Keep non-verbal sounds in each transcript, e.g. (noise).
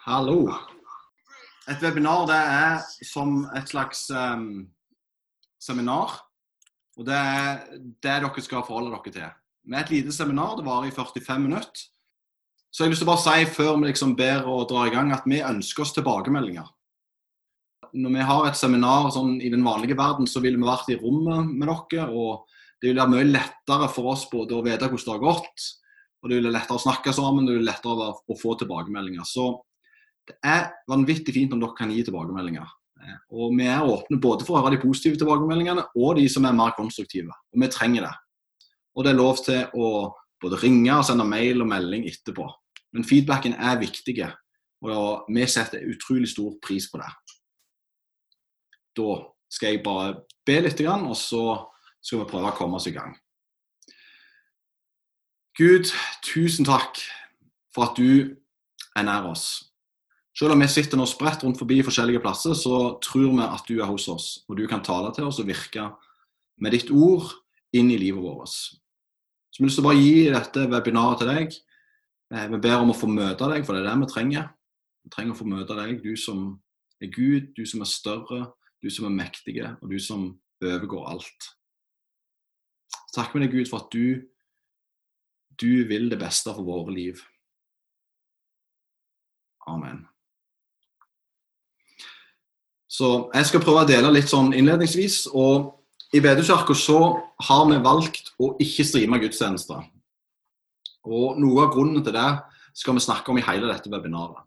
Hallo. Et webinar det er som et slags um, seminar. Og det er det dere skal forholde dere til. Med et lite seminar, det varer i 45 minutter. Så jeg har lyst til å bare si før vi liksom ber og drar i gang, at vi ønsker oss tilbakemeldinger. Når vi har et seminar sånn, i den vanlige verden, så ville vi vært i rommet med dere. og det vil være mye lettere for oss både å vite hvordan det har gått, og det vil være lettere å snakke sammen, det vil være lettere å få tilbakemeldinger. Så det er vanvittig fint om dere kan gi tilbakemeldinger. Eh, og vi er åpne både for å høre de positive tilbakemeldingene og de som er mer konstruktive. Og vi trenger det. Og det er lov til å både ringe og sende mail og melding etterpå. Men feedbacken er viktig, og vi setter utrolig stor pris på det. Da skal jeg bare be litt, og så skal vi prøve å komme oss i gang. Gud, tusen takk for at du er nær oss. Selv om vi sitter nå spredt rundt forbi forskjellige plasser, så tror vi at du er hos oss, og du kan tale til oss og virke med ditt ord inn i livet vårt. Så vi har lyst til å bare gi dette webinaret til deg. Eh, vi ber om å få møte deg, for det er det vi trenger. Vi trenger å få møte deg, du som er Gud, du som er større, du som er mektige, og du som overgår alt. Takk med deg, Gud, for at du, du vil det beste for våre liv. Amen. Så jeg skal prøve å dele litt sånn innledningsvis. og I Bedekirka så har vi valgt å ikke streame gudstjenester. Og Noe av grunnen til det skal vi snakke om i hele dette webinaret.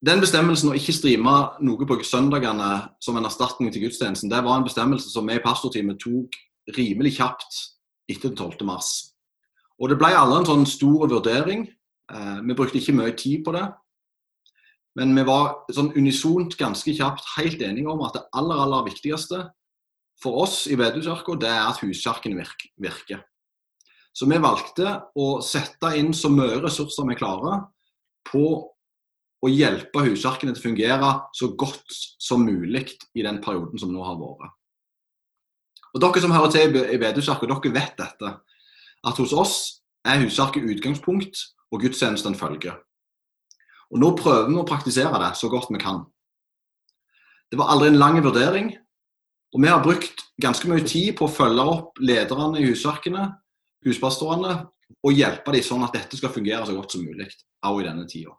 Den bestemmelsen å ikke streame noe på søndagene som en erstatning til gudstjenesten, det var en bestemmelse som vi i pastorteamet tok rimelig kjapt etter den 12. mars. Og Det ble alle en sånn stor vurdering. Eh, vi brukte ikke mye tid på det. Men vi var sånn unisont ganske kjapt helt enige om at det aller aller viktigste for oss i Bedehuskirka, det er at huskirkene virker. Så vi valgte å sette inn så mye ressurser vi klarer på å hjelpe huskirkene til å fungere så godt som mulig i den perioden som nå har vært. Og Dere som hører til i Bedehuskirka, dere vet dette. At hos oss er huskirke utgangspunkt og gudstjenesten følge. Og Nå prøver vi å praktisere det så godt vi kan. Det var aldri en lang vurdering. Og vi har brukt ganske mye tid på å følge opp lederne i husverkene, husbastorene, og hjelpe dem sånn at dette skal fungere så godt som mulig, også i denne tida.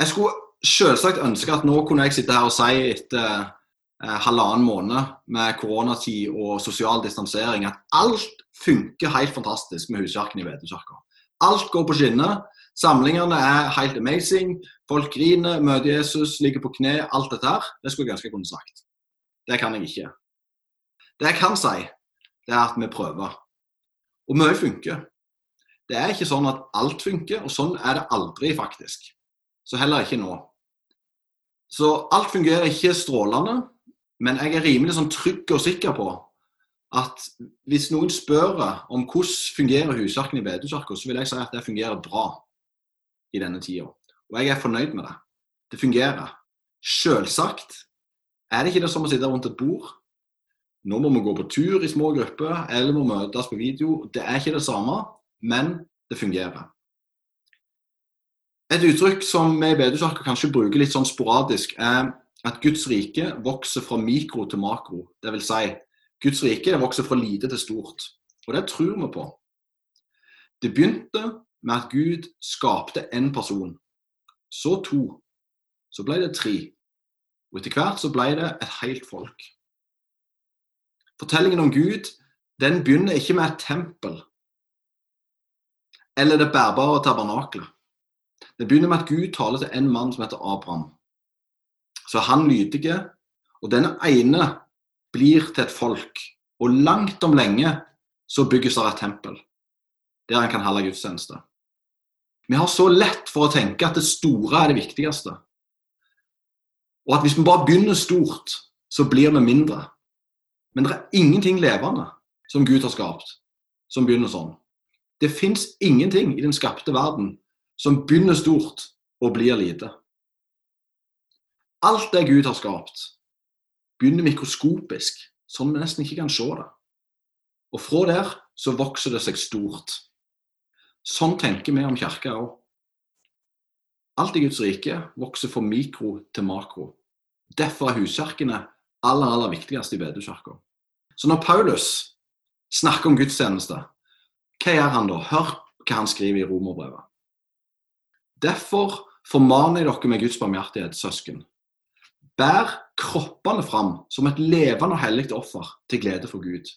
Jeg skulle selvsagt ønske at nå kunne jeg sitte her og si etter eh, halvannen måned med koronatid og sosial distansering at alt funker helt fantastisk med husverkene i Vedekirka. Alt går på skinner. Samlingene er helt amazing. Folk griner, møter Jesus, ligger på kne. Alt dette her. Det skulle jeg ganske kunne sagt. Det kan jeg ikke. Det jeg kan si, det er at vi prøver. Og mye funker. Det er ikke sånn at alt funker, og sånn er det aldri, faktisk. Så heller ikke nå. Så alt fungerer ikke strålende, men jeg er rimelig sånn trygg og sikker på at hvis noen spør om hvordan fungerer husverken i Bedehuskirka, så vil jeg si at det fungerer bra i denne tida. Og jeg er fornøyd med det. Det fungerer. Selvsagt er det ikke det som å sitte rundt et bord. Nå må vi gå på tur i små grupper, eller må møtes på video. Det er ikke det samme, men det fungerer. Et uttrykk som vi i Bedehuskirka kanskje bruker litt sånn sporadisk, er at Guds rike vokser fra mikro til makro. Det vil si, Guds rike vokser fra lite til stort. Og det tror vi på. Det begynte med at Gud skapte én person, så to, så ble det tre. Og etter hvert så ble det et helt folk. Fortellingen om Gud den begynner ikke med et tempel eller det bærbare tabernaklet. Det begynner med at Gud taler til en mann som heter Abraham. Så er han lydige, og denne ene blir til et folk. Og langt om lenge så bygges det et tempel der han kan holde gudstjeneste. Vi har så lett for å tenke at det store er det viktigste. Og at hvis vi bare begynner stort, så blir vi mindre. Men det er ingenting levende som Gud har skapt, som begynner sånn. Det fins ingenting i den skapte verden som begynner stort og blir lite. Alt det Gud har skapt, begynner mikroskopisk, sånn vi nesten ikke kan se det. Og fra der så vokser det seg stort. Sånn tenker vi om kirka òg. Alt i Guds rike vokser fra mikro til makro. Derfor er huskirkene aller, aller viktigst i bedehuskirka. Så når Paulus snakker om gudstjeneste, hva gjør han da? Hør hva han skriver i Romerbrevet. Derfor formaner jeg dere med Guds barmhjertighet, søsken. Bær kroppene fram som et levende og hellig offer til glede for Gud.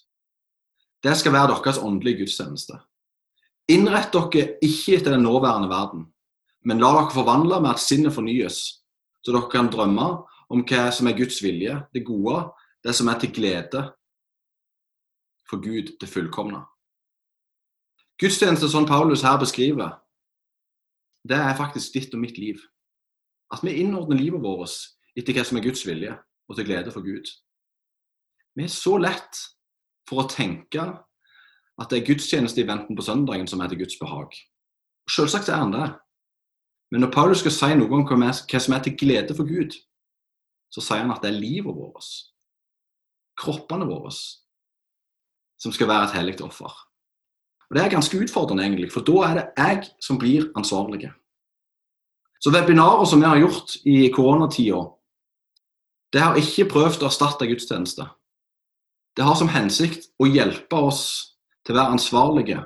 Det skal være deres åndelige gudstjeneste. Innrett dere ikke etter den nåværende verden, men la dere forvandle med at sinnet fornyes, så dere kan drømme om hva som er Guds vilje, det gode, det som er til glede for Gud, det fullkomne. Gudstjeneste, som Paulus her beskriver, det er faktisk ditt og mitt liv. At vi innordner livet vårt etter hva som er Guds vilje, og til glede for Gud. Vi er så lett for å tenke at det er gudstjeneste i venten på søndagen som er til Guds behag. Selvsagt er han det. Men når Paulus skal si noe om hva som er til glede for Gud, så sier han at det er livet vårt, kroppene våre, som skal være et hellig offer. Og Det er ganske utfordrende, egentlig, for da er det jeg som blir ansvarlig. Så webinarer som vi har gjort i koronatida, det har ikke prøvd å erstatte gudstjeneste. Det har som hensikt å hjelpe oss til å være ansvarlige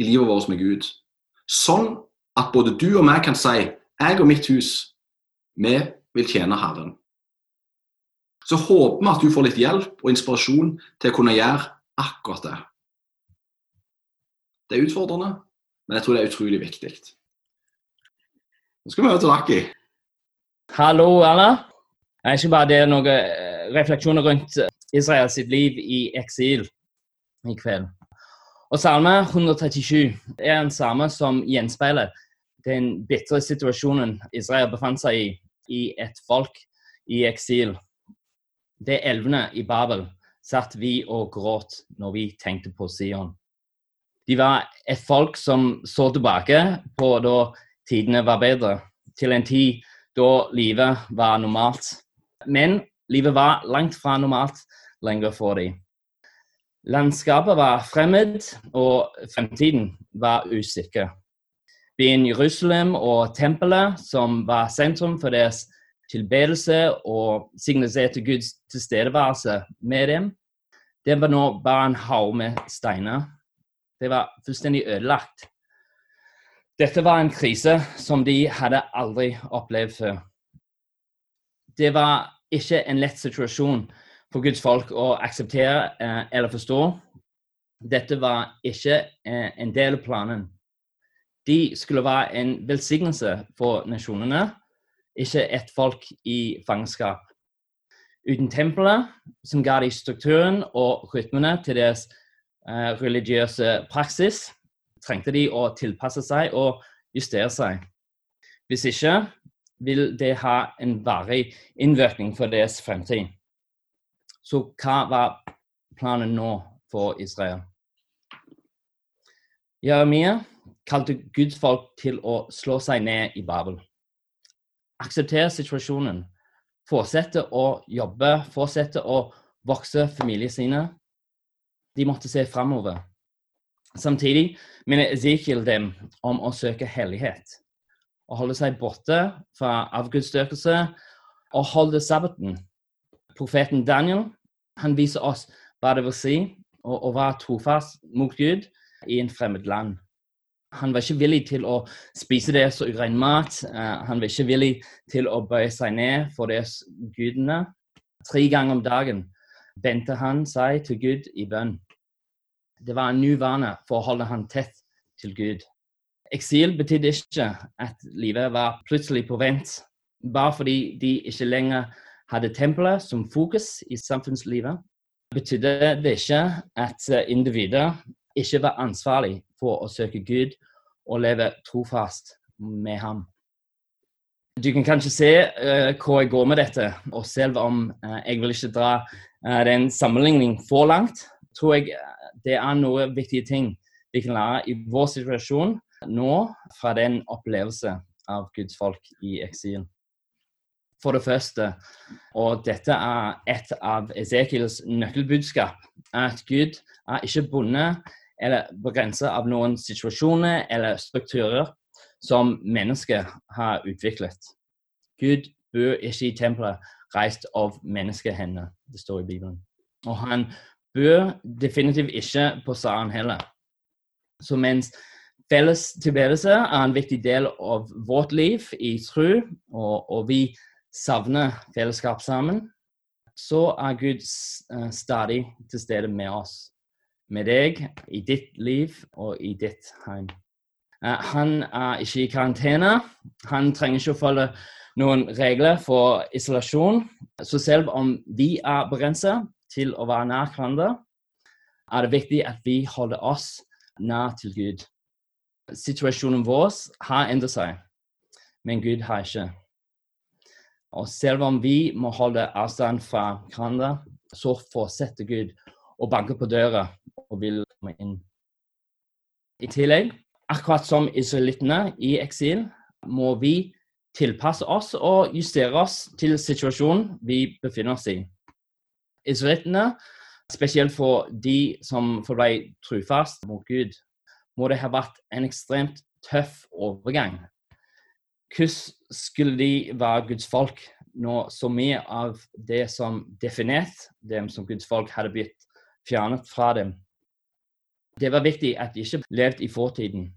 i livet vårt med Gud. Sånn at både du og meg kan si jeg og mitt hus, vi vil tjene Herren. Så håper vi at du får litt hjelp og inspirasjon til å kunne gjøre akkurat det. Det er utfordrende, men jeg tror det er utrolig viktig. Nå skal vi høre til Lucky. Hallo, Erna. Jeg skal bare dele noen eh, refleksjoner rundt Israels liv i eksil i kveld. Og Salme 137 er en salme som gjenspeiler den bitre situasjonen Israel befant seg i, i et folk i eksil. Det elvene i Babel satt vi og gråt når vi tenkte på Sion. De var et folk som så tilbake på da tidene var bedre, til en tid da livet var normalt. Men livet var langt fra normalt lenger for dem. Landskapet var fremmed, og fremtiden var usikker. Byen Jerusalem og tempelet, som var sentrum for deres tilbedelse og signaliserte Guds tilstedeværelse med dem, det var nå bare en haug med steiner. Det var fullstendig ødelagt. Dette var en krise som de hadde aldri opplevd før det var ikke en lett situasjon for Guds folk å akseptere eh, eller forstå. Dette var ikke eh, en del av planen. De skulle være en velsignelse for nasjonene, ikke et folk i fangenskap. Uten tempelet, som ga de strukturen og rytmene til deres eh, religiøse praksis, trengte de å tilpasse seg og justere seg. Hvis ikke vil det ha en varig innvirkning for deres fremtid. Så hva var planen nå for Israel? Jeremia kalte Guds folk til å slå seg ned i Babel. Akseptere situasjonen. Fortsette å jobbe, fortsette å vokse familien sine. De måtte se framover. Samtidig minner Ezekiel dem om å søke hellighet å holde seg borte fra avgudsdyrkelse og holde sabbaten. Profeten Daniel han viser oss hva det vil si å, å være trofast mot Gud i en fremmed land. Han var ikke villig til å spise som urein mat. Uh, han var ikke villig til å bøye seg ned for deres gudene. Tre ganger om dagen vendte han seg til Gud i bønn. Det var en ny vane for å holde han tett til Gud. Eksil betydde ikke at livet var plutselig på vent, bare fordi de ikke lenger hadde tempelet som fokus i samfunnslivet. Betydde det ikke at individer ikke var ansvarlig for å søke Gud og leve trofast med ham. Du kan kanskje se uh, hvor jeg går med dette, og selv om uh, jeg vil ikke dra uh, den sammenligning for langt, tror jeg det er noen viktige ting vi kan lære i vår situasjon nå fra den opplevelse av Guds folk i eksil. For det første, og dette er et av Esekiels nøkkelbudskap, at Gud er ikke bundet eller begrenset av noen situasjoner eller strukturer som mennesket har utviklet. Gud bor ikke i tempelet reist av menneskehender, det står i Bibelen. Og han bor definitivt ikke på salen heller. Så mens felles tilbedelse er en viktig del av vårt liv i tro, og, og vi savner fellesskap sammen, så er Gud uh, stadig til stede med oss. Med deg, i ditt liv og i ditt heim. Uh, han er ikke i karantene. Han trenger ikke å følge noen regler for isolasjon. Så selv om vi er begrenset til å være nær hverandre, er det viktig at vi holder oss nær til Gud. Situasjonen vår har endret seg, men Gud har ikke. Og selv om vi må holde avstand fra hverandre, så fortsetter Gud å banke på døra og vil komme inn. I tillegg, akkurat som israelittene i eksil, må vi tilpasse oss og justere oss til situasjonen vi befinner oss i. Israelittene, spesielt for de som forble trufast mot Gud, må det ha vært en ekstremt tøff overgang hvordan skulle de være Guds folk når så mye av det som definerte dem som Guds folk, hadde blitt fjernet fra dem? Det var viktig at de ikke levde i fortiden.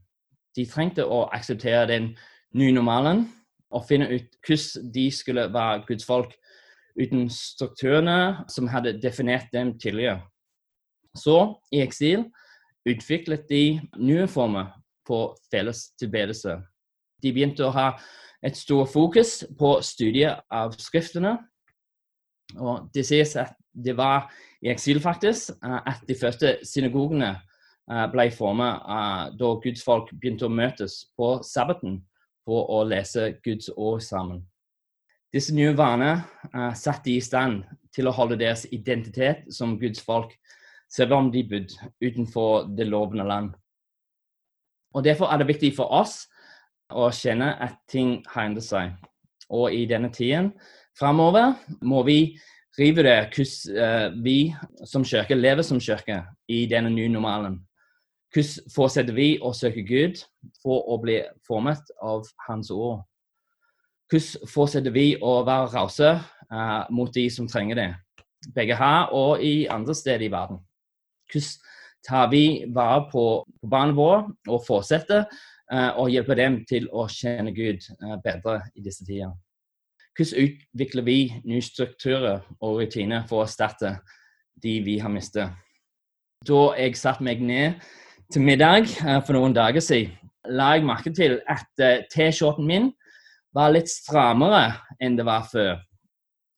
De trengte å akseptere den nye normalen og finne ut hvordan de skulle være Guds folk uten strukturene som hadde definert dem tidligere. Så, i eksil, utviklet de nye former på felles tilbedelse de begynte å ha et stort fokus på studiet av skriftene. Og Det sies at det var i eksil faktisk eh, at de første synagogene eh, ble formet da Guds folk begynte å møtes på sabbaten for å lese Guds ord sammen. Disse nye vanene satte de i stand til å holde deres identitet som Guds folk, selv om de bodde utenfor det lovende land. Og Derfor er det viktig for oss og kjenne at ting har endret seg. Og i denne tiden framover må vi rive det hvordan uh, vi som kirke lever som kirke i denne nye normalen. Hvordan fortsetter vi å søke Gud for å bli formet av Hans ord? Hvordan fortsetter vi å være rause uh, mot de som trenger det, begge her og i andre steder i verden? Hvordan tar vi vare på, på barna våre og fortsetter Eh, og hjelpe dem til å kjenne Gud eh, bedre i disse tider. Hvordan utvikler vi nye strukturer og rutiner for å erstatte de vi har mistet? Da jeg satte meg ned til middag eh, for noen dager siden, la jeg merke til at T-skjorten min var litt strammere enn det var før.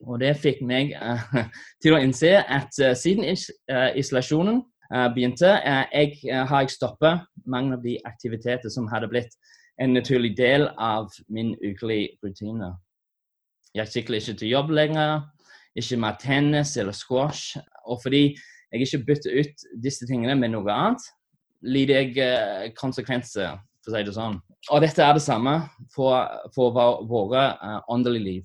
Og det fikk meg (laughs) til å innse at siden isolasjonen Eh, begynte, eh, jeg, eh, har jeg stoppet mange av de aktiviteter som hadde blitt en naturlig del av min ukelige rutine. Jeg sykler ikke til jobb lenger, ikke med tennis eller squash. Og fordi jeg ikke bytter ut disse tingene med noe annet, lider jeg konsekvenser, for å si det sånn. Og dette er det samme for, for våre åndelige liv.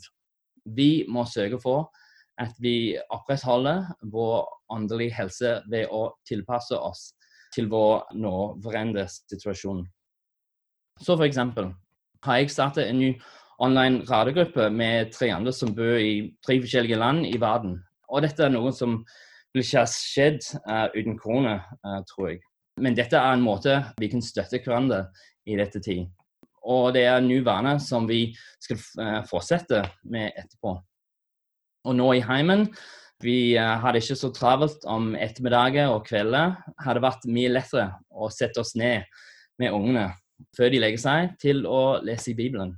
Vi må sørge for at vi opprettholder vår åndelige helse ved å tilpasse oss til vår nåværende situasjon. Så for eksempel har jeg startet en ny online radiogruppe med tre andre som bor i tre forskjellige land i verden. Og dette er noe som vil ikke ha skjedd uh, uten korona, uh, tror jeg. Men dette er en måte vi kan støtte hverandre i dette tid. Og det er en ny vane som vi skal uh, fortsette med etterpå. Og nå i heimen vi uh, hadde ikke så travelt om ettermiddager og kvelder. Hadde vært mye lettere å sette oss ned med ungene før de legger seg, til å lese i Bibelen.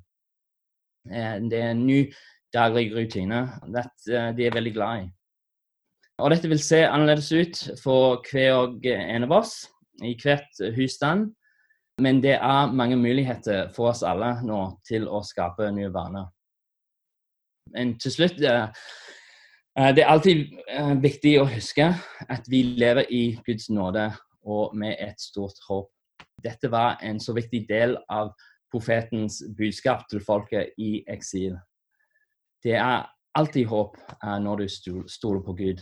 Uh, det er en ny daglig rutine that, uh, de er veldig glad i. Og dette vil se annerledes ut for hver og en av oss i hvert husstand. Men det er mange muligheter for oss alle nå til å skape nye vaner. Men til slutt eh, eh, Det er alltid eh, viktig å huske at vi lever i Guds nåde og med et stort håp. Dette var en så viktig del av profetens budskap til folket i eksil. Det er alltid håp når du stoler på Gud.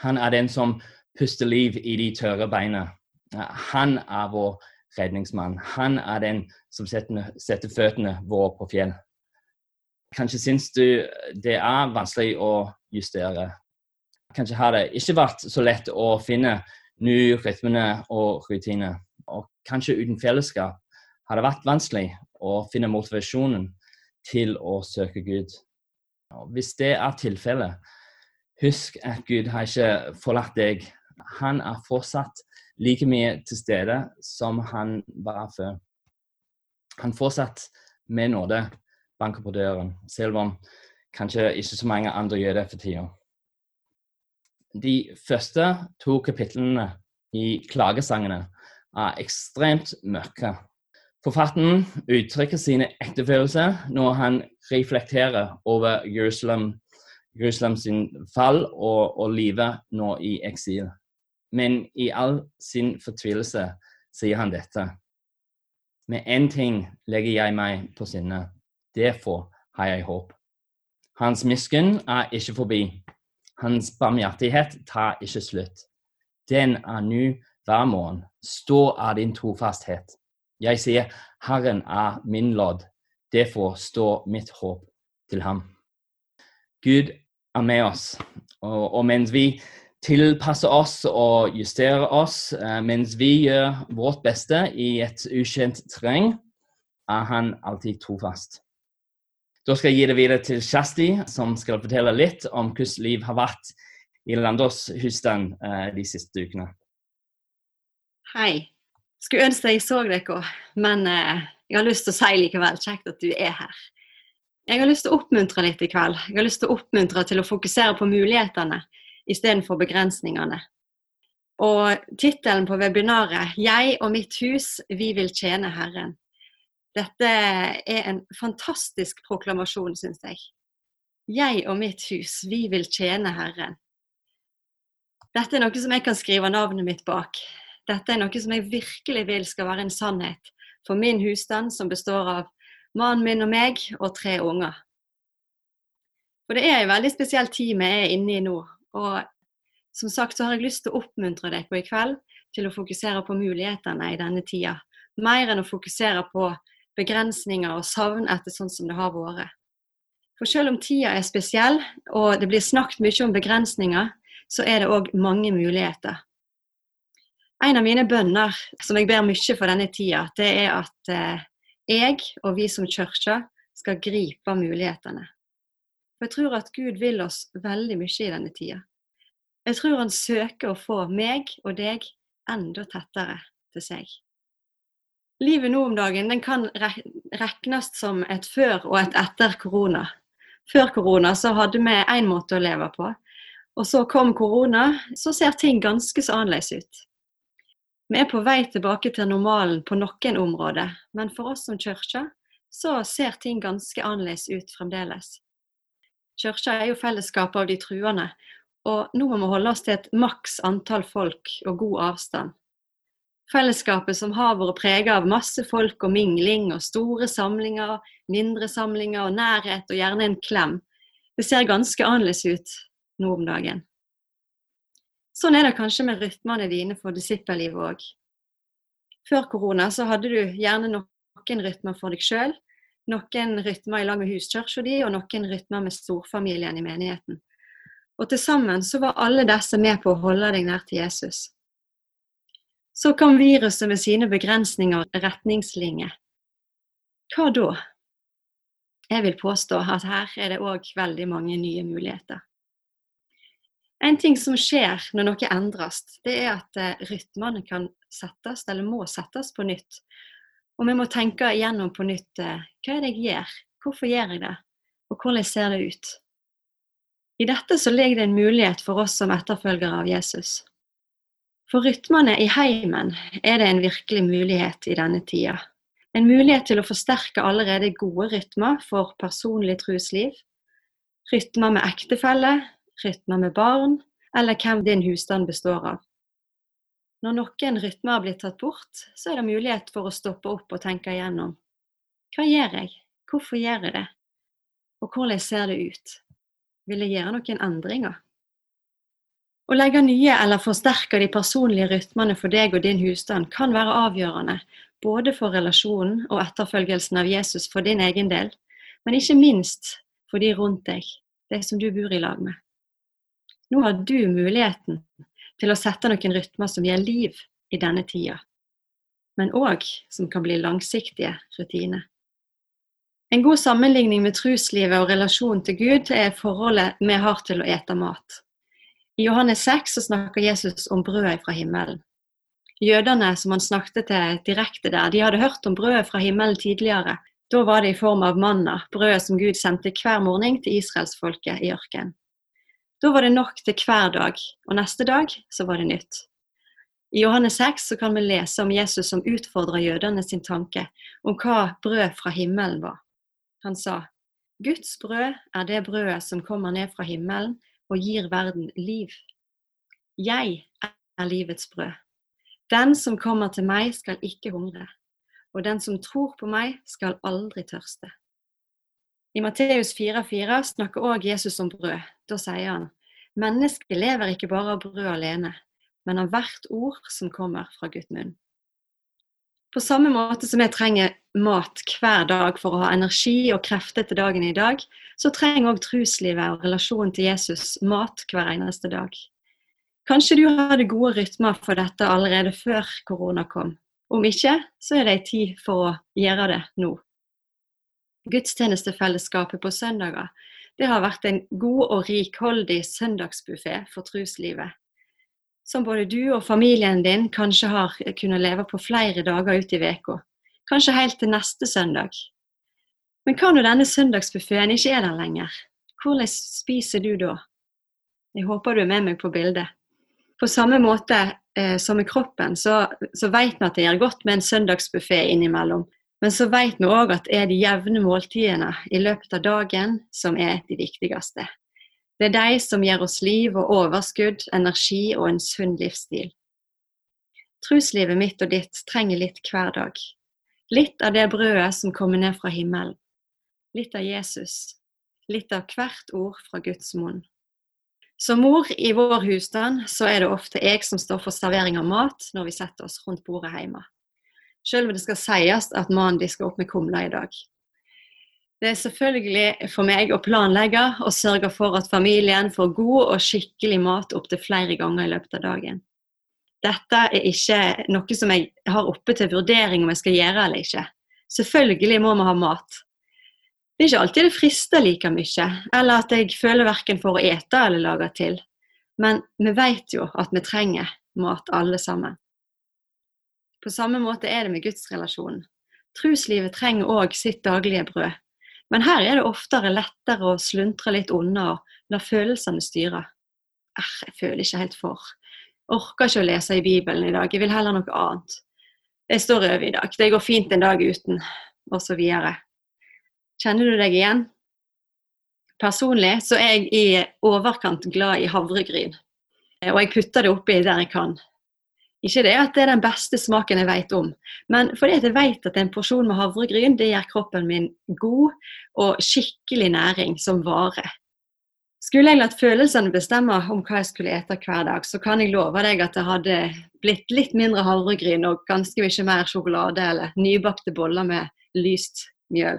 Han er den som puster liv i de tørre beina. Han er vår redningsmann. Han er den som setter føttene våre på fjell. Kanskje syns du det er vanskelig å justere. Kanskje har det ikke vært så lett å finne nye rytmer og rutiner. Og kanskje uten fellesskap har det vært vanskelig å finne motivasjonen til å søke Gud. Og hvis det er tilfellet, husk at Gud har ikke forlatt deg. Han er fortsatt like mye til stede som han var før. Han fortsatt med nåde banker på døren, selv om kanskje ikke så mange andre gjør det for tida. De første to kapitlene i klagesangene er ekstremt mørke. Forfatteren uttrykker sine ektefølelser når han reflekterer over Jerusalem, Jerusalem sin fall og, og livet nå i eksil. Men i all sin fortvilelse sier han dette. Med én ting legger jeg meg på sinne. Derfor har jeg håp. Hans miskunn er ikke forbi. Hans barmhjertighet tar ikke slutt. Den er nå hver morgen. Stå av din trofasthet. Jeg sier, Herren er min lodd. Derfor står mitt håp til ham. Gud er med oss, og, og mens vi tilpasser oss og justerer oss, eh, mens vi gjør vårt beste i et ukjent terreng, er han alltid trofast. Da skal jeg gi det videre til Kjersti, som skal fortelle litt om hvordan liv har vært i Landås husstand de siste ukene. Hei. Skulle ønske jeg så dere, men eh, jeg har lyst til å si likevel kjekt at du er her. Jeg har lyst til å oppmuntre litt i kveld. Jeg har lyst til å oppmuntre til å fokusere på mulighetene istedenfor begrensningene. Og tittelen på webinaret 'Jeg og mitt hus, vi vil tjene Herren'. Dette er en fantastisk proklamasjon, syns jeg. Jeg og mitt hus, vi vil tjene Herren. Dette er noe som jeg kan skrive navnet mitt bak dette er noe som jeg virkelig vil skal være en sannhet for min husstand, som består av mannen min og meg og tre unger. For det er en veldig spesiell tid vi er inne i nå. Og som sagt så har jeg lyst til å oppmuntre dere i kveld til å fokusere på mulighetene i denne tida. Mer enn å fokusere på begrensninger og savn etter sånn som det har vært. For selv om tida er spesiell, og det blir snakket mye om begrensninger, så er det òg mange muligheter. En av mine bønner som jeg ber mye for denne tida, det er at eh, jeg og vi som kirke skal gripe mulighetene. For Jeg tror at Gud vil oss veldig mye i denne tida. Jeg tror han søker å få meg og deg enda tettere til seg. Livet nå om dagen den kan regnes som et før og et etter korona. Før korona så hadde vi én måte å leve på. Og så kom korona, så ser ting ganske så annerledes ut. Vi er på vei tilbake til normalen på noen områder, men for oss som kirke så ser ting ganske annerledes ut fremdeles. Kirka er jo fellesskapet av de truende, og nå må vi holde oss til et maks antall folk og god avstand. Fellesskapet som har vært preget av masse folk og mingling og store samlinger, mindre samlinger og nærhet og gjerne en klem, det ser ganske annerledes ut nå om dagen. Sånn er det kanskje med rytmene dine for disippellivet òg. Før korona så hadde du gjerne noen rytmer for deg sjøl, noen rytmer i lag med huskirka di, og noen rytmer med storfamilien i menigheten. Og til sammen så var alle disse med på å holde deg nær til Jesus. Så kom viruset med sine begrensninger og retningslinjer. Hva da? Jeg vil påstå at her er det òg veldig mange nye muligheter. En ting som skjer når noe endres, det er at eh, rytmene kan settes, eller må settes på nytt. Og vi må tenke igjennom på nytt eh, hva er det jeg gjør, hvorfor gjør jeg det, og hvordan ser det ut. I dette så ligger det en mulighet for oss som etterfølgere av Jesus. For rytmene i heimen er det en virkelig mulighet i denne tida. En mulighet til å forsterke allerede gode rytmer for personlig trusliv. Rytmer med ektefelle, rytmer med barn, eller hvem din husstand består av. Når noen rytmer blir tatt bort, så er det mulighet for å stoppe opp og tenke igjennom. Hva gjør jeg? Hvorfor gjør jeg det? Og hvordan ser det ut? Vil jeg gjøre noen endringer? Å legge nye eller forsterke de personlige rytmene for deg og din husstand kan være avgjørende, både for relasjonen og etterfølgelsen av Jesus for din egen del, men ikke minst for de rundt deg, de som du bor i lag med. Nå har du muligheten til å sette noen rytmer som gir liv i denne tida, men òg som kan bli langsiktige rutiner. En god sammenligning med truslivet og relasjonen til Gud er forholdet vi har til å ete mat. I Johannes 6 så snakker Jesus om brødet fra himmelen. Jødene som han snakket til direkte der, de hadde hørt om brødet fra himmelen tidligere. Da var det i form av manna, brødet som Gud sendte hver morgen til israelsfolket i ørkenen. Da var det nok til hver dag, og neste dag så var det nytt. I Johannes 6 så kan vi lese om Jesus som utfordrer jødene sin tanke om hva brød fra himmelen var. Han sa, Guds brød er det brødet som kommer ned fra himmelen og gir verden liv. Jeg er livets brød. Den som kommer til meg, skal ikke hungre, og den som tror på meg, skal aldri tørste. I Matteus 4,4 snakker òg Jesus om brød. Da sier han mennesket lever ikke bare av brød alene, men av hvert ord som kommer fra Guds munn. På samme måte som jeg trenger mat hver dag for å ha energi og krefter til dagen i dag, så trenger òg truslivet og relasjonen til Jesus mat hver eneste dag. Kanskje du hadde gode rytmer for dette allerede før korona kom. Om ikke, så er det ei tid for å gjøre det nå. Gudstjenestefellesskapet på søndager det har vært en god og rikholdig søndagsbuffé for truslivet som både du og familien din kanskje har kunnet leve på flere dager ut i veka, kanskje helt til neste søndag. Men hva når denne søndagsbuffeen ikke er der lenger? Hvordan spiser du da? Jeg håper du er med meg på bildet. På samme måte eh, som med kroppen, så, så vet vi at det gjør godt med en søndagsbuffé innimellom. Men så vet vi òg at det er de jevne måltidene i løpet av dagen som er de viktigste. Det er de som gir oss liv og overskudd, energi og en sunn livsstil. Truslivet mitt og ditt trenger litt hver dag. Litt av det brødet som kommer ned fra himmelen. Litt av Jesus. Litt av hvert ord fra Guds munn. Som mor i vår husstand så er det ofte jeg som står for servering av mat når vi setter oss rundt bordet hjemme. Selv om det skal sies at mannen disker opp med kumler i dag. Det er selvfølgelig for meg å planlegge og sørge for at familien får god og skikkelig mat opptil flere ganger i løpet av dagen. Dette er ikke noe som jeg har oppe til vurdering om jeg skal gjøre eller ikke. Selvfølgelig må vi ha mat. Det er ikke alltid det frister like mye, eller at jeg føler verken for å ete eller lage til. Men vi vet jo at vi trenger mat alle sammen. På samme måte er det med gudsrelasjonen. Truslivet trenger òg sitt daglige brød. Men her er det oftere lettere å sluntre litt unna og la følelsene styre. Eh, jeg føler ikke helt for. Orker ikke å lese i Bibelen i dag, jeg vil heller noe annet. Jeg står over i dag, det går fint en dag uten, osv. Kjenner du deg igjen? Personlig så er jeg i overkant glad i havregryn. Og jeg putter det oppi der jeg kan. Ikke det at det er den beste smaken jeg vet om, men fordi jeg vet at en porsjon med havregryn det gjør kroppen min god og skikkelig næring som vare. Skulle jeg latt følelsene bestemme om hva jeg skulle ete hver dag, så kan jeg love deg at det hadde blitt litt mindre havregryn og ganske mye mer sjokolade eller nybakte boller med lyst mjøl.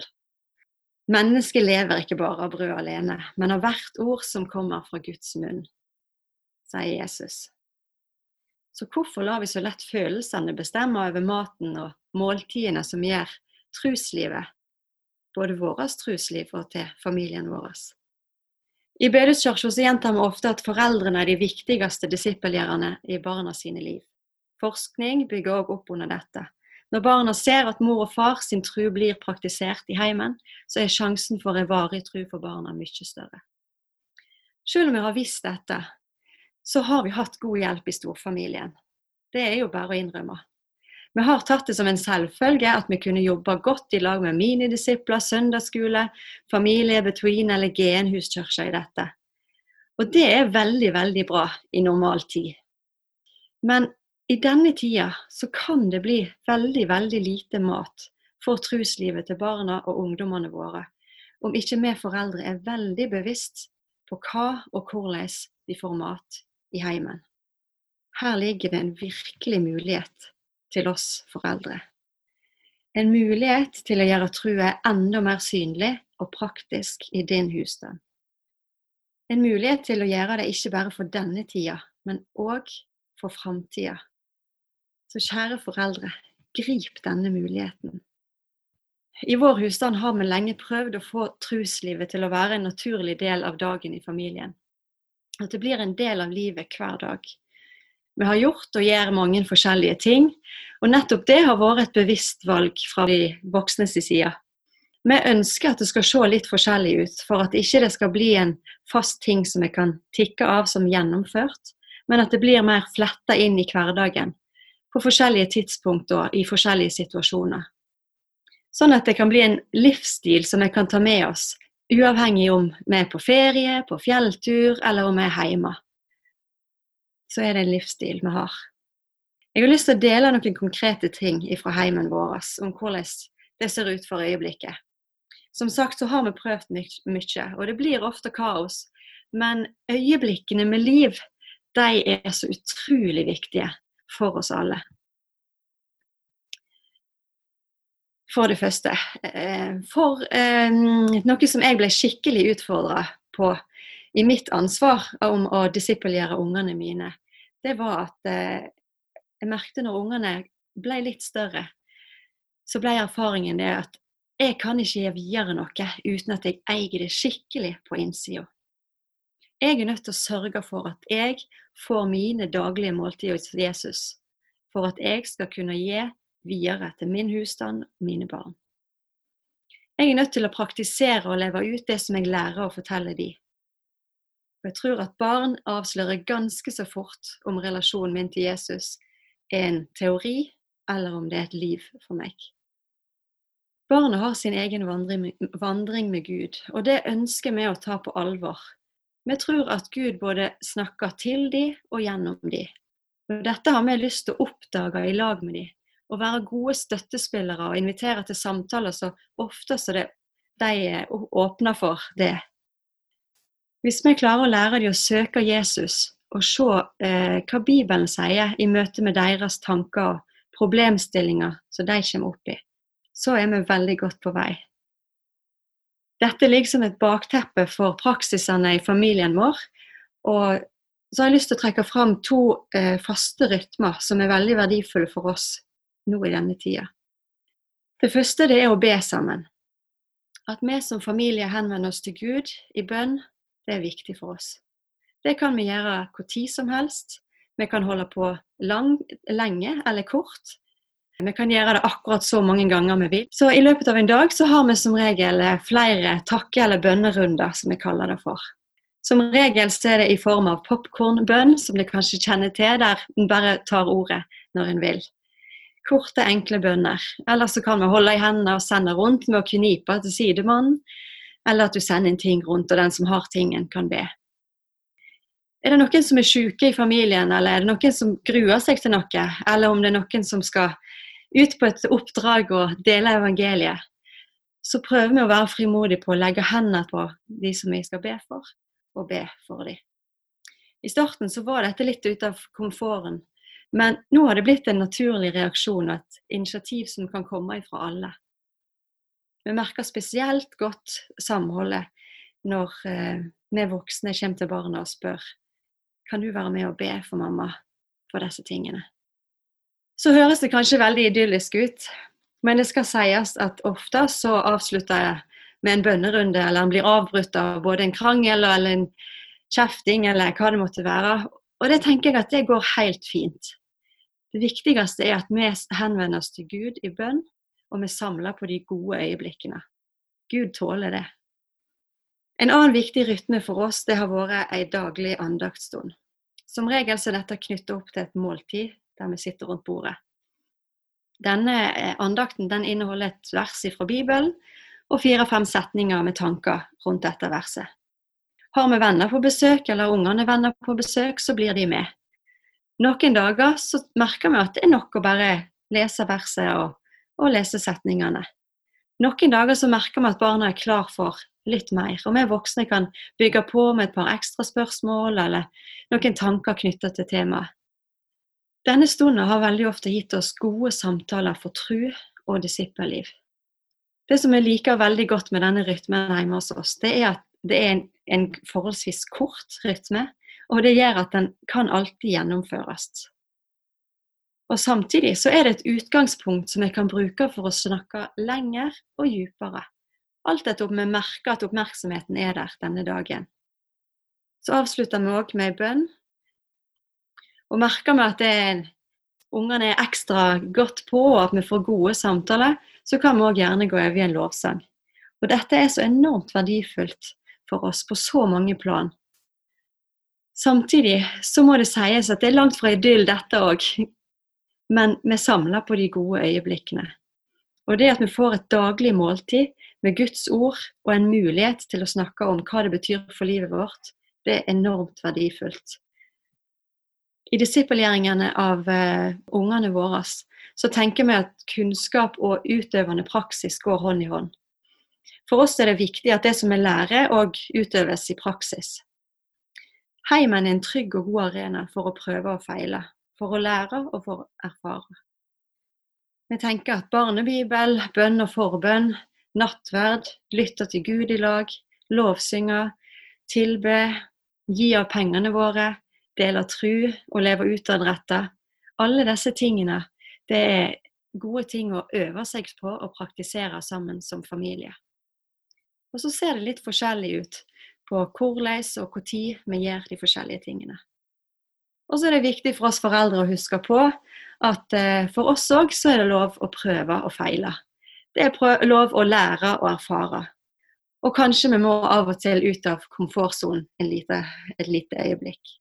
Mennesket lever ikke bare av brød alene, men av hvert ord som kommer fra Guds munn, sier Jesus. Så hvorfor lar vi så lett følelsene bestemme over maten og måltidene som gjør truslivet, både vårt trusliv og til familien vår? I bedehuskirka gjentar vi ofte at foreldrene er de viktigste disippelgjørerne i barna sine liv. Forskning bygger òg opp under dette. Når barna ser at mor og far sin tru blir praktisert i heimen, så er sjansen for en varig tru for barna mye større. Selv om vi har visst dette, så har vi hatt god hjelp i storfamilien. Det er jo bare å innrømme. Vi har tatt det som en selvfølge at vi kunne jobbe godt i lag med minidisipler, søndagsskole, familie, between eller GN-huskirke i dette. Og det er veldig, veldig bra i normal tid. Men i denne tida så kan det bli veldig, veldig lite mat for truslivet til barna og ungdommene våre, om ikke vi foreldre er veldig bevisst på hva og hvordan de får mat i heimen. Her ligger det en virkelig mulighet til oss foreldre. En mulighet til å gjøre trua enda mer synlig og praktisk i din husstand. En mulighet til å gjøre det ikke bare for denne tida, men òg for framtida. Så kjære foreldre, grip denne muligheten. I vår husstand har vi lenge prøvd å få truslivet til å være en naturlig del av dagen i familien. At det blir en del av livet hver dag. Vi har gjort og gjør mange forskjellige ting, og nettopp det har vært et bevisst valg fra de voksnes side. Vi ønsker at det skal se litt forskjellig ut, for at ikke det skal bli en fast ting som vi kan tikke av som gjennomført, men at det blir mer fletta inn i hverdagen på forskjellige tidspunkt og i forskjellige situasjoner. Sånn at det kan bli en livsstil som vi kan ta med oss, uavhengig om vi er på ferie, på fjelltur eller om vi er hjemme. Så er det en livsstil vi har. Jeg har lyst til å dele noen konkrete ting fra heimen vår om hvordan det ser ut for øyeblikket. Som sagt så har vi prøvd mye, og det blir ofte kaos. Men øyeblikkene med liv, de er så utrolig viktige for oss alle. For det første. Eh, for eh, noe som jeg ble skikkelig utfordra på i mitt ansvar om å disippelgjøre ungene mine, det var at eh, jeg merket når ungene ble litt større, så ble erfaringen det at jeg kan ikke gi videre noe uten at jeg eier det skikkelig på innsida. Jeg er nødt til å sørge for at jeg får mine daglige måltider hos Jesus, for at jeg skal kunne gi videre til min husstand mine barn. Jeg er nødt til å praktisere og leve ut det som jeg lærer å fortelle de. Og jeg tror at barn avslører ganske så fort om relasjonen min til Jesus er en teori, eller om det er et liv for meg. Barnet har sin egen vandring med Gud, og det ønsker vi å ta på alvor vi tror at Gud både snakker til dem og gjennom dem. Og dette har vi lyst til å oppdage i lag med dem, og være gode støttespillere og invitere til samtaler så ofte som de åpner for det. Hvis vi klarer å lære dem å søke Jesus og se eh, hva Bibelen sier i møte med deres tanker og problemstillinger som de kommer opp i, så er vi veldig godt på vei. Dette ligger som et bakteppe for praksisene i familien vår. Og så har jeg lyst til å trekke fram to eh, faste rytmer som er veldig verdifulle for oss nå i denne tida. Det første det er å be sammen. At vi som familie henvender oss til Gud i bønn, det er viktig for oss. Det kan vi gjøre hvor tid som helst. Vi kan holde på lang, lenge eller kort. Vi kan gjøre det akkurat så mange ganger vi vil. Så i løpet av en dag så har vi som regel eh, flere takke- eller bønnerunder, som vi kaller det for. Som regel så er det i form av popkornbønn, som dere kanskje kjenner til, der en bare tar ordet når en vil. Korte, enkle bønner. Eller så kan vi holde i hendene og sende rundt med å knipe til sidemannen. Eller at du sender en ting rundt, og den som har tingen, kan be. Er det noen som er syke i familien, eller er det noen som gruer seg til noe? Eller om det er noen som skal ut på et oppdrag og dele evangeliet, så prøver vi å være frimodige på å legge hendene på de som vi skal be for, og be for dem. I starten så var dette litt ut av komforten, men nå har det blitt en naturlig reaksjon og et initiativ som kan komme fra alle. Vi merker spesielt godt samholdet når eh, vi voksne kommer til barna og spør kan du være med og be for mamma for disse tingene. Så høres det kanskje veldig idyllisk ut, men det skal sies at ofte så avslutter jeg med en bønnerunde, eller en blir avbrutt av både en krangel eller en kjefting, eller hva det måtte være. Og det tenker jeg at det går helt fint. Det viktigste er at vi henvender oss til Gud i bønn, og vi samler på de gode øyeblikkene. Gud tåler det. En annen viktig rytme for oss det har vært ei daglig andaktsstund. Som regel så er dette knyttet opp til et måltid der vi sitter rundt bordet. Denne eh, andakten den inneholder et vers fra Bibelen og fire-fem setninger med tanker rundt dette verset. Har vi venner på besøk, eller ungene venner på besøk, så blir de med. Noen dager så merker vi at det er nok å bare lese verset og, og lese setningene. Noen dager så merker vi at barna er klar for litt mer. Og vi voksne kan bygge på med et par ekstra spørsmål eller noen tanker knytta til temaet. Denne stunden har veldig ofte gitt oss gode samtaler for tru og disippelliv. Det som jeg liker veldig godt med denne rytmen hjemme hos oss, det er at det er en, en forholdsvis kort rytme, og det gjør at den kan alltid gjennomføres. Og Samtidig så er det et utgangspunkt som jeg kan bruke for å snakke lenger og dypere. Alt etter om vi merker at oppmerksomheten er der denne dagen. Så avslutter vi òg med ei bønn. Og merker vi at ungene er ekstra godt på, og at vi får gode samtaler, så kan vi òg gjerne gå over i en lovsang. Og dette er så enormt verdifullt for oss på så mange plan. Samtidig så må det sies at det er langt fra idyll, dette òg men vi samler på de gode øyeblikkene. Og det at vi får et daglig måltid med Guds ord og en mulighet til å snakke om hva det betyr for livet vårt, det er enormt verdifullt. I disippelgjøringene av uh, ungene våre så tenker vi at kunnskap og utøvende praksis går hånd i hånd. For oss er det viktig at det som vi lærer, òg utøves i praksis. Heimen er en trygg og god arena for å prøve og feile for å lære og for å erfare. Vi tenker at barnebibel, bønn og forbønn, nattverd, lytte til Gud i lag, lovsynge, tilbe, gi av pengene våre, dele tru og leve utadrettet. Alle disse tingene det er gode ting å øve seg på og praktisere sammen som familie. Og så ser det litt forskjellig ut på hvordan og når vi gjør de forskjellige tingene. Og så er det viktig for oss foreldre å huske på at eh, for oss òg så er det lov å prøve og feile. Det er lov å lære og erfare. Og kanskje vi må av og til ut av komfortsonen et lite øyeblikk.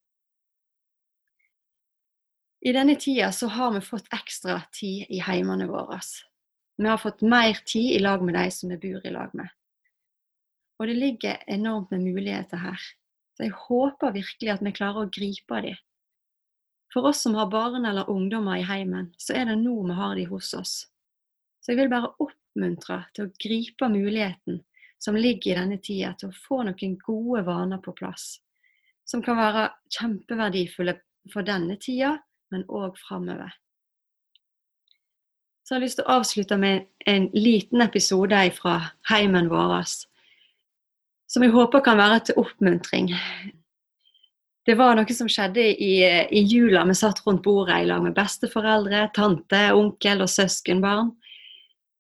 I denne tida så har vi fått ekstra tid i heimene våre. Vi har fått mer tid i lag med de som vi bor i lag med. Og det ligger enormt med muligheter her. Så jeg håper virkelig at vi klarer å gripe dem. For oss som har barn eller ungdommer i heimen, så er det nå vi har de hos oss. Så jeg vil bare oppmuntre til å gripe muligheten som ligger i denne tida, til å få noen gode vaner på plass. Som kan være kjempeverdifulle for denne tida, men òg framover. Så jeg har lyst til å avslutte med en liten episode fra heimen vår. Som jeg håper kan være til oppmuntring det var noe som skjedde i, i jula. Vi satt rundt bordet i lag med besteforeldre, tante, onkel og søskenbarn.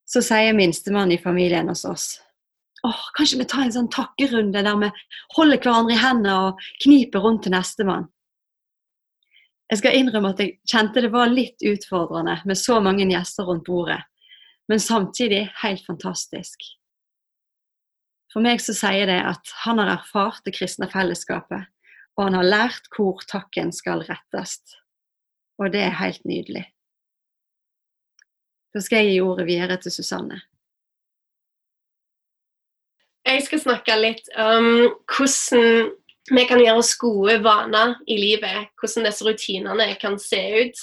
Så sier minstemann i familien hos oss åh, kanskje vi tar en sånn takkerunde der vi holder hverandre i hendene og kniper rundt til nestemann. Jeg skal innrømme at jeg kjente det var litt utfordrende med så mange gjester rundt bordet, men samtidig helt fantastisk. For meg så sier det at han har erfart det kristne fellesskapet, og han har lært hvor takken skal rettes. Og det er helt nydelig. Da skal jeg gi ordet videre til Susanne. Jeg skal snakke litt om hvordan vi kan gjøre oss gode vaner i livet. Hvordan disse rutinene kan se ut.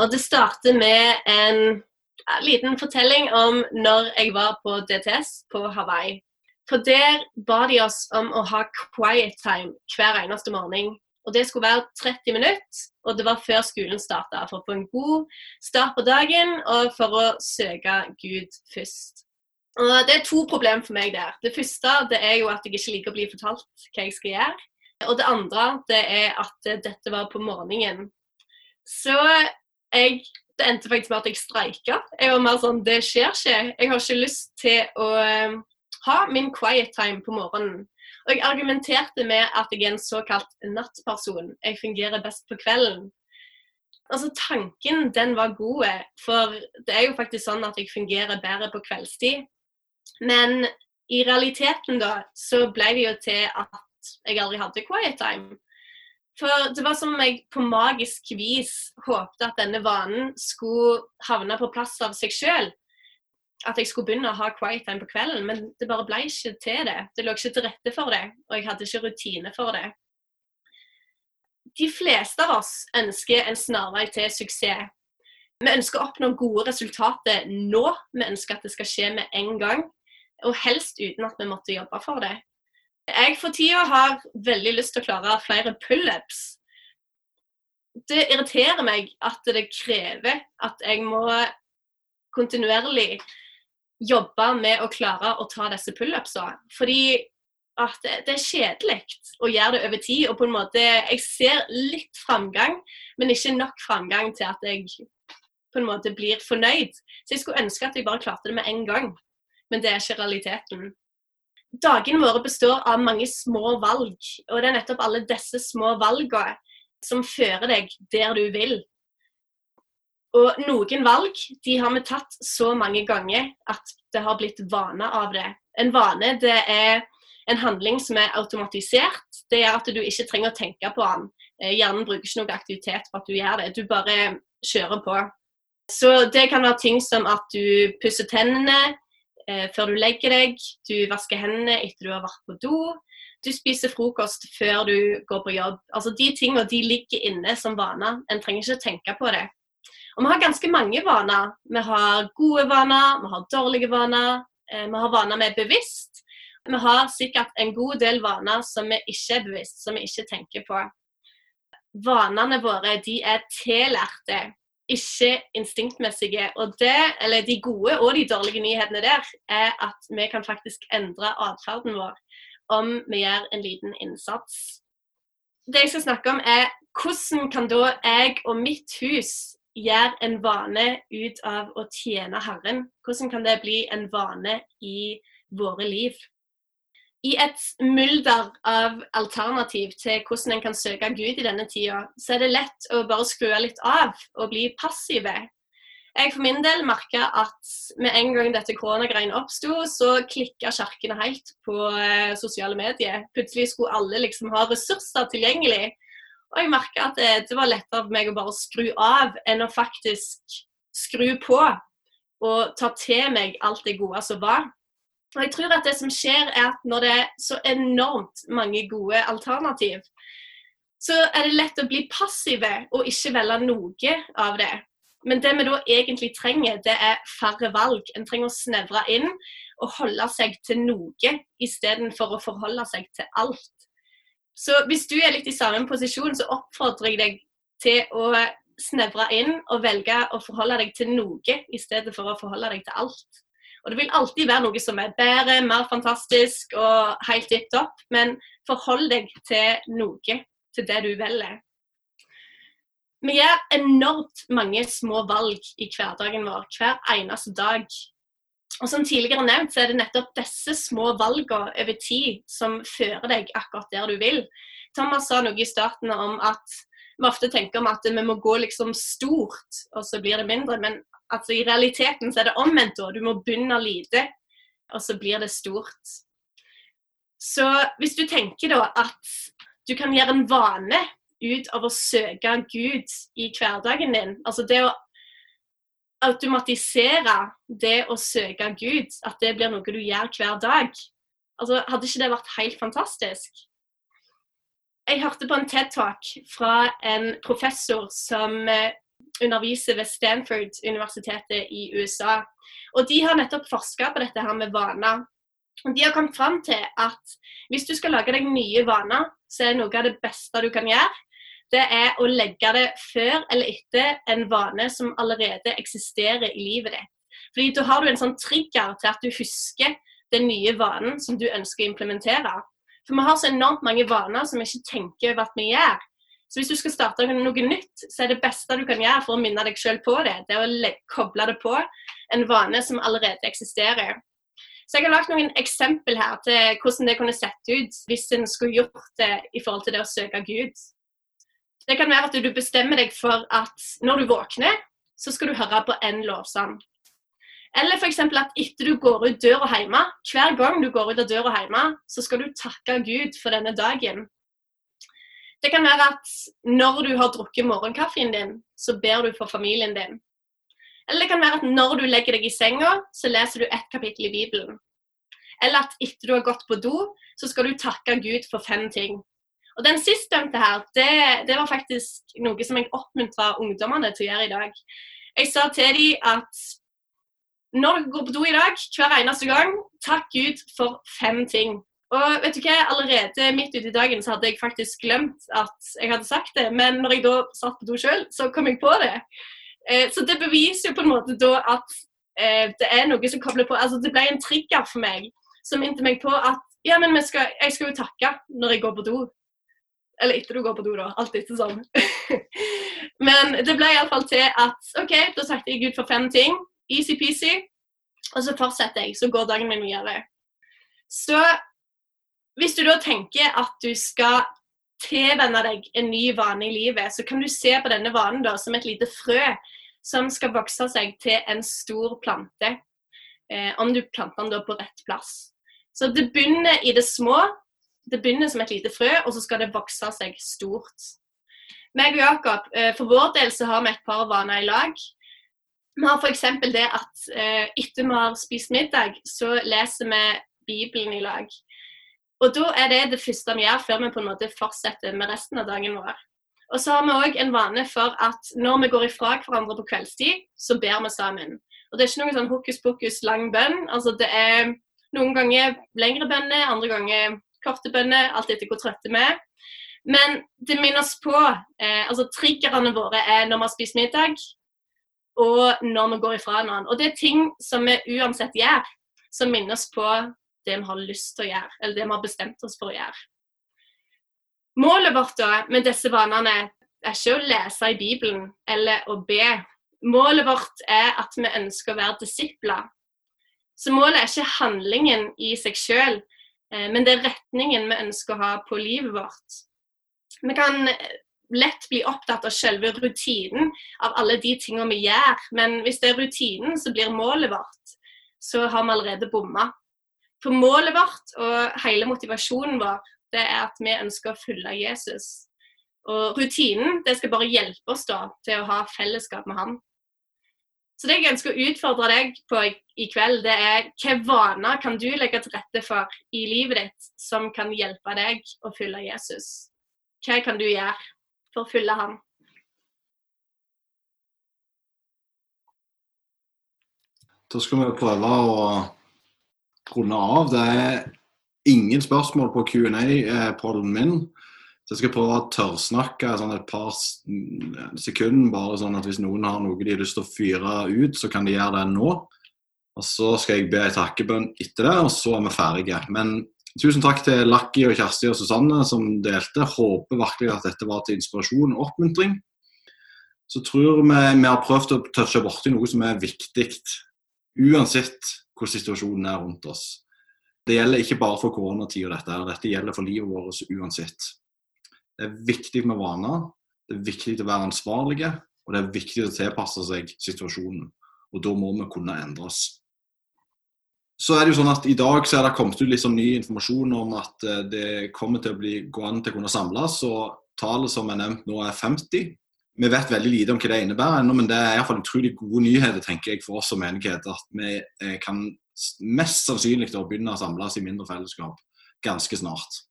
Og Det starter med en liten fortelling om når jeg var på DTS på Hawaii. For der ba de oss om å ha quiet time hver eneste morgen. Og Det skulle være 30 minutter, og det var før skolen starta. For å få en god start på dagen, og for å søke Gud først. Og Det er to problemer for meg der. Det første det er jo at jeg ikke liker å bli fortalt hva jeg skal gjøre. Og det andre det er at dette var på morgenen. Så jeg, det endte faktisk med at jeg streika. Jeg var mer sånn Det skjer ikke. Jeg har ikke lyst til å ha min quiet time på morgenen. Og jeg argumenterte med at jeg er en såkalt nattperson. Jeg fungerer best på kvelden. Altså Tanken den var god, for det er jo faktisk sånn at jeg fungerer bedre på kveldstid. Men i realiteten da, så ble det jo til at jeg aldri hadde quiet time. For det var som om jeg på magisk vis håpte at denne vanen skulle havne på plass av seg sjøl at jeg skulle begynne å ha quiet time på kvelden, men det bare ble ikke til det. Det lå ikke til rette for det, og jeg hadde ikke rutine for det. De fleste av oss ønsker en snarvei til suksess. Vi ønsker å oppnå gode resultater nå, vi ønsker at det skal skje med en gang. og helst uten at vi måtte jobbe for det. Jeg for tida har veldig lyst til å klare flere pullups. Det irriterer meg at det krever at jeg må kontinuerlig jobbe med å klare å ta disse pullupsene. Fordi at det er kjedelig å gjøre det over tid. Og på en måte, jeg ser litt framgang, men ikke nok framgang til at jeg på en måte blir fornøyd. Så jeg skulle ønske at jeg bare klarte det med en gang. Men det er ikke realiteten. Dagene våre består av mange små valg, og det er nettopp alle disse små valgene som fører deg der du vil. Og noen valg de har vi tatt så mange ganger at det har blitt vane av det. En vane det er en handling som er automatisert. Det gjør at du ikke trenger å tenke på den. Eh, hjernen bruker ikke noe aktivitet for at du gjør det. Du bare kjører på. Så det kan være ting som at du pusser tennene, eh, før du legger deg, du vasker hendene etter du har vært på do, du spiser frokost før du går på jobb. Altså De tingene de ligger inne som vaner. En trenger ikke tenke på det. Og Vi har ganske mange vaner. Vi har gode vaner, vi har dårlige vaner. Eh, vi har vaner vi er bevisst. Vi har sikkert en god del vaner som vi ikke er bevisst, som vi ikke tenker på. Vanene våre de er tillærte ikke instinktmessige. Og det, eller de gode og de dårlige nyhetene der, er at vi kan faktisk endre atferden vår om vi gjør en liten innsats. Det jeg skal snakke om, er hvordan kan da jeg og mitt hus gjøre en vane ut av å tjene Herren? Hvordan kan det bli en vane i våre liv? I et mulder av alternativ til hvordan en kan søke Gud i denne tida, så er det lett å bare skru litt av og bli passive. Jeg for min del merka at med en gang dette koronagreiene oppsto, så klikka kirkene helt på eh, sosiale medier. Plutselig skulle alle liksom ha ressurser tilgjengelig. Og jeg merka at det, det, var lettere for meg å bare skru av enn å faktisk skru på og ta til meg alt det gode som var. Og jeg tror at det som skjer er at Når det er så enormt mange gode alternativ, så er det lett å bli passive og ikke velge noe av det. Men det vi da egentlig trenger, det er færre valg. En trenger å snevre inn og holde seg til noe istedenfor å forholde seg til alt. Så hvis du er litt i samme posisjon, så oppfordrer jeg deg til å snevre inn og velge å forholde deg til noe i stedet for å forholde deg til alt. Og det vil alltid være noe som er bedre, mer fantastisk og helt tipp topp, men forhold deg til noe, til det du velger. Vi gjør enormt mange små valg i hverdagen vår hver eneste dag. Og som tidligere nevnt, så er det nettopp disse små valgene over tid som fører deg akkurat der du vil. Thomas sa noe i starten om at vi ofte tenker om at vi må gå liksom stort, og så blir det mindre. Men altså, i realiteten så er det omvendt. også. Du må begynne lite, og så blir det stort. Så hvis du tenker da at du kan gjøre en vane ut av å søke Gud i hverdagen din, altså det å automatisere det å søke Gud, at det blir noe du gjør hver dag, altså hadde ikke det vært helt fantastisk? Jeg hørte på en TED-talk fra en professor som eh, underviser ved Stanford-universitetet i USA. Og De har nettopp forska på dette her med vaner. De har kommet fram til at hvis du skal lage deg nye vaner, så er noe av det beste du kan gjøre, det er å legge det før eller etter en vane som allerede eksisterer i livet ditt. Fordi Da har du en sånn trigger til at du husker den nye vanen som du ønsker å implementere. For vi har så enormt mange vaner som vi ikke tenker over at vi gjør. Så hvis du skal starte noe nytt, så er det beste du kan gjøre for å minne deg selv på det, det er å koble det på en vane som allerede eksisterer. Så jeg har lagt noen eksempel her til hvordan det kunne sett ut hvis en skulle gjort det i forhold til det å søke Gud. Det kan være at du bestemmer deg for at når du våkner, så skal du høre på en lovsang. Eller f.eks. at etter du går ut døra hjemme, hver gang du går ut av døra hjemme, så skal du takke Gud for denne dagen. Det kan være at når du har drukket morgenkaffen din, så ber du for familien din. Eller det kan være at når du legger deg i senga, så leser du ett kapittel i Bibelen. Eller at etter du har gått på do, så skal du takke Gud for fem ting. Og Den sistnevnte her, det, det, var faktisk noe som jeg oppmuntra ungdommene til å gjøre i dag. Jeg sa til dem at når dere går på do i dag, hver eneste gang, takk Gud for fem ting. Og vet du hva, allerede midt ute i dagen så hadde jeg faktisk glemt at jeg hadde sagt det, men når jeg da satt på do sjøl, så kom jeg på det. Eh, så det beviser jo på en måte da at eh, det er noe som kobler på Altså det ble en trigger for meg som minte meg på at ja, men skal, jeg skal jo takke når jeg går på do. Eller etter du går på do, da. Alt etter sånn. (laughs) men det ble iallfall til at OK, da takket jeg Gud for fem ting. Easy-peasy. Og så fortsetter jeg, så går dagen min videre. Så hvis du da tenker at du skal tilvenne deg en ny vane i livet, så kan du se på denne vanen da som et lite frø som skal vokse seg til en stor plante. Eh, om du planter den da på rett plass. Så det begynner i det små. Det begynner som et lite frø, og så skal det vokse seg stort. Meg og Jakob, eh, For vår del så har vi et par vaner i lag. Vi har f.eks. det at eh, etter vi har spist middag, så leser vi Bibelen i lag. Og da er det det første vi gjør før vi på en måte fortsetter med resten av dagen vår. Og så har vi òg en vane for at når vi går ifra hverandre på kveldstid, så ber vi sammen. Og det er ikke noen sånn hokus pokus lang bønn. Altså det er noen ganger lengre bønner, andre ganger korte bønner, alt etter hvor trøtte vi er. Men det minner oss på eh, altså Triggerne våre er når vi har spist middag, og når vi går ifra noen. Og det er ting som vi uansett gjør, som minner oss på det vi har lyst til å gjøre, eller det vi har bestemt oss for å gjøre. Målet vårt da med disse vanene er ikke å lese i Bibelen eller å be. Målet vårt er at vi ønsker å være disipler. Så målet er ikke handlingen i seg sjøl, men det er retningen vi ønsker å ha på livet vårt. Vi kan lett bli opptatt av selve rutinen, av alle de tingene vi gjør. Men hvis det er rutinen som blir målet vårt, så har vi allerede bomma. For målet vårt og hele motivasjonen vår det er at vi ønsker å følge Jesus. Og rutinen det skal bare hjelpe oss da til å ha fellesskap med han. Så det jeg ønsker å utfordre deg på i kveld, det er hvilke vaner kan du legge til rette for i livet ditt som kan hjelpe deg å følge Jesus? Hva kan du gjøre for å følge ham? Da skal vi prøve å runde av. Det er ingen spørsmål på Q&A-pollen min. Så jeg skal prøve å tørrsnakke sånn et par sekunder, bare sånn at hvis noen har noe de har lyst til å fyre ut, så kan de gjøre det nå. Og Så skal jeg be ei takkebønn etter det, og så er vi ferdige. Men tusen takk til Lakki og Kjersti og Susanne som delte. Håper virkelig at dette var til inspirasjon og oppmuntring. Så tror vi vi har prøvd å touche borti noe som er viktig, uansett hvordan situasjonen er rundt oss. Det gjelder ikke bare for koronatida, dette, dette gjelder for livet vårt uansett. Det er viktig med vaner, det er viktig å være ansvarlige, og det er viktig å tilpasse seg situasjonen. Og da må vi kunne endres. Så er det jo sånn at I dag så er det kommet ut litt sånn ny informasjon om at eh, det kommer til å bli, gå an til å kunne samles. og Tallet som er nevnt nå er 50. Vi vet veldig lite om hva det innebærer ennå, men det er iallfall utrolig gode nyheter tenker jeg, for oss som menighet. At vi eh, kan mest sannsynlig begynne å samles i mindre fellesskap ganske snart.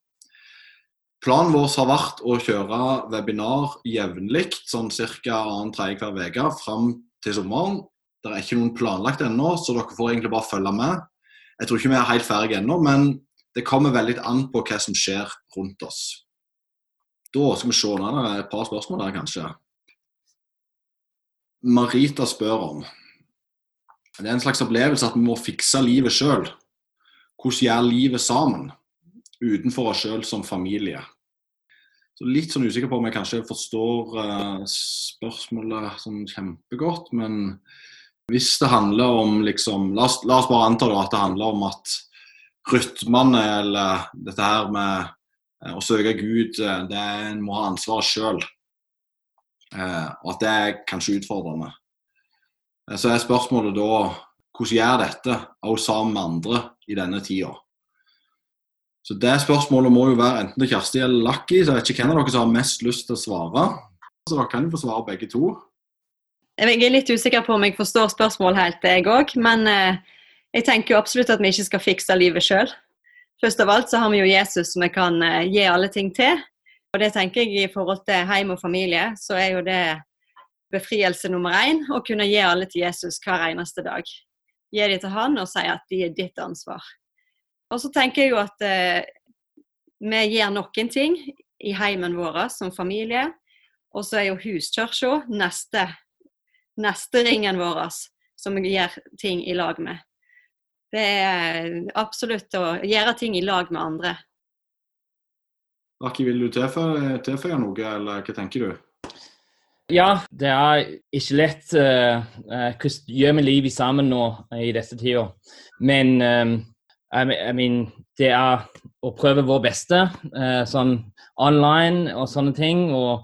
Planen vår har vært å kjøre webinar jevnlig, sånn ca. annen-tredje hver uke, fram til sommeren. Det er ikke noen planlagt ennå, så dere får egentlig bare følge med. Jeg tror ikke vi er helt ferdige ennå, men det kommer veldig an på hva som skjer rundt oss. Da skal vi se, nå er et par spørsmål der, kanskje. Marita spør om. Det er en slags opplevelse at vi må fikse livet sjøl. Hvordan gjør livet sammen, utenfor oss sjøl som familie? Så Litt sånn usikker på om jeg kanskje forstår uh, spørsmålet sånn kjempegodt. Men hvis det handler om liksom La oss, la oss bare anta at det handler om at rytmene eller dette her med uh, å søke Gud, uh, det er en må ha ansvaret sjøl. Eh, og at det er kanskje utfordrende. Eh, så er spørsmålet da hvordan gjør dette også sammen med andre i denne tida? Så Det spørsmålet må jo være enten til Kjersti eller Lucky. så Jeg vet ikke hvem av dere som har mest lyst til å svare. Så dere kan jo få svare begge to. Jeg er litt usikker på om jeg forstår spørsmålet helt, jeg òg. Men eh, jeg tenker jo absolutt at vi ikke skal fikse livet sjøl. Først av alt så har vi jo Jesus som vi kan eh, gi alle ting til. Og det tenker jeg i forhold til heim og familie, så er jo det befrielse nummer én å kunne gi alle til Jesus hver eneste dag. gi dem til han og si at de er ditt ansvar. Og så tenker jeg jo at eh, vi gjør noen ting i heimen vår som familie, og så er jo huskirka neste, neste ringen vår som vi gjør ting i lag med. Det er absolutt å gjøre ting i lag med andre. Aki, vil du tilføye, tilføye noe, eller hva tenker du? Ja, det er ikke lett. Uh, uh, hvordan gjør vi livet sammen nå i disse tider? Men um, I mean, det er å prøve vår beste uh, sånn online og sånne ting. Og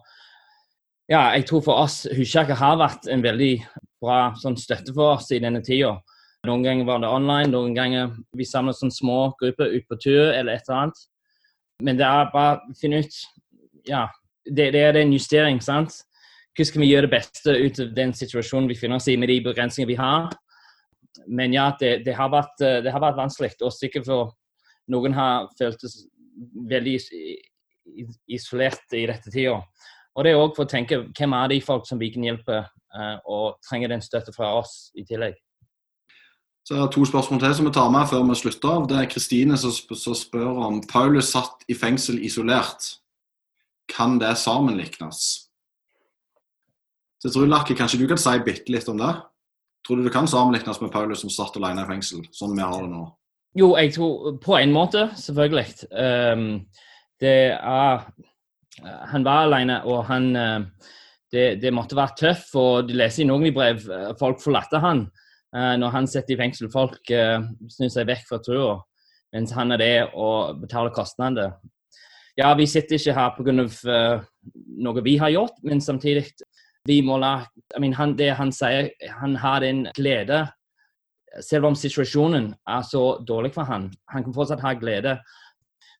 ja, jeg tror for oss Huskjerka har vært en veldig bra sånn, støtte for oss i denne tida. Noen ganger var det online, noen ganger vi samlet sånn små grupper ut på tur eller et eller annet. Men det er bare å finne ut Ja, det, det er en justering, sant? hvordan skal vi gjøre det beste ut av den situasjonen vi finner oss i med de begrensningene vi har. Men ja, det, det, har, vært, eh, det har, vært, vanskelig. Og sikkert for noen har føltes veldig isolert i dette tida. Og det er òg for å tenke hvem er de folk som vi kan hjelpe, uh, og trenger den støtte fra oss i tillegg. Så jeg har to spørsmål til som vi tar med før vi slutter av. Det er Kristine som spør om Paulus satt i fengsel isolert. Kan det sammenliknes? Så jeg tror Lakke, kanskje du kan si bitte litt om det? Tror du det kan sammenlignes med Paulus som satt alene i fengsel, sånn vi har det nå? Jo, jeg tror på en måte, selvfølgelig. Um, det er Han var alene, og han uh, det, det, måtte være tøff. Og de leser i noen i brev uh, folk forlater han uh, når han sitter i fengsel. Folk snur seg vekk fra trua, mens han er det og betaler kostnader. Ja, vi sitter ikke her pga. Noe vi har gjort, men samtidig vi må la I mean, han, Det han sier, han har en glede Selv om situasjonen er så dårlig for han, han kan fortsatt ha glede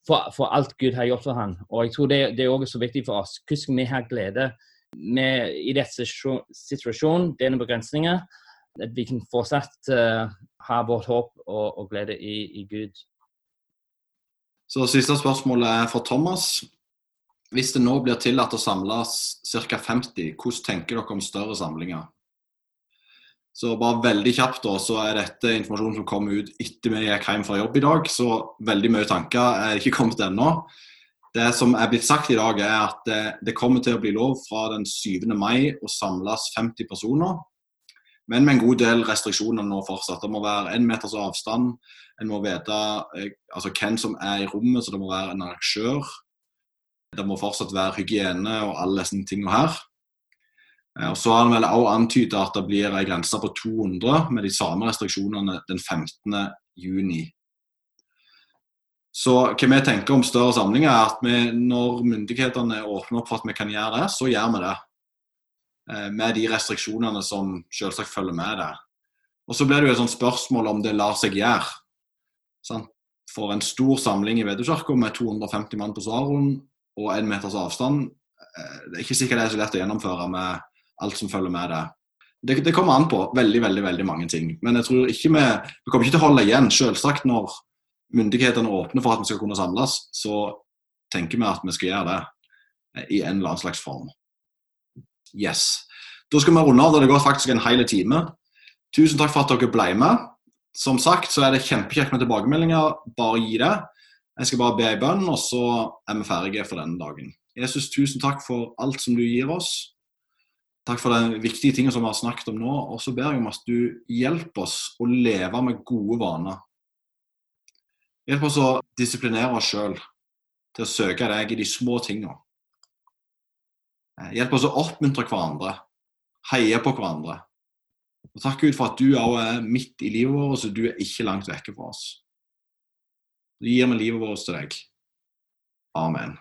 for, for alt Gud har gjort for han. Og jeg tror det, det er også så viktig for oss. Hvordan vi ha glede med, i denne situasjonen, denne begrensningen? At vi kan fortsatt uh, ha vårt håp og, og glede i, i Gud. Så Siste spørsmål er fra Thomas. Hvis det nå blir tillatt å samles ca. 50, hvordan tenker dere om større samlinger? Så bare veldig kjapt da, så er dette informasjon som kom ut etter vi gikk hjem fra jobb i dag. Så veldig mye tanker er ikke kommet ennå. Det som er blitt sagt i dag, er at det, det kommer til å bli lov fra den 7. mai å samles 50 personer. Men med en god del restriksjoner nå fortsatt. Det må være én meters avstand. En må vite eh, altså, hvem som er i rommet, så det må være en arrangør. Det må fortsatt være hygiene og alle disse tingene her. Eh, og Så har han vel også antydet at det blir en grense på 200 med de samme restriksjonene den 15. juni. Så hva vi tenker om større samlinger, er at vi, når myndighetene åpner opp for at vi kan gjøre det, så gjør vi det. Eh, med de restriksjonene som selvsagt følger med det. Og Så blir det jo et sånt spørsmål om det lar seg gjøre. For en stor samling i Vedukirka med 250 mann på Svaron og én meters avstand, eh, det er ikke sikkert det er så lett å gjennomføre med alt som følger med det. Det, det kommer an på veldig veldig, veldig mange ting. Men jeg tror ikke vi, vi kommer ikke til å holde igjen. Selvsagt når myndighetene åpner for at vi skal kunne samles, så tenker vi at vi skal gjøre det eh, i en eller annen slags form. Yes. Da skal vi runde av. Det har gått faktisk en hel time. Tusen takk for at dere ble med. Som sagt så er det kjempekjekt med tilbakemeldinger. Bare gi det. Jeg skal bare be ei bønn, og så er vi ferdige for denne dagen. Jesus, tusen takk for alt som du gir oss. Takk for de viktige tingene som vi har snakket om nå. Og så ber jeg om at du hjelper oss å leve med gode vaner. Hjelp oss å disiplinere oss sjøl til å søke deg i de små tingene. Hjelp oss å oppmuntre hverandre, heie på hverandre. Og Takk Gud for at du òg er midt i livet vårt, så du er ikke langt vekke fra oss. Gir vi livet vårt til deg. Amen.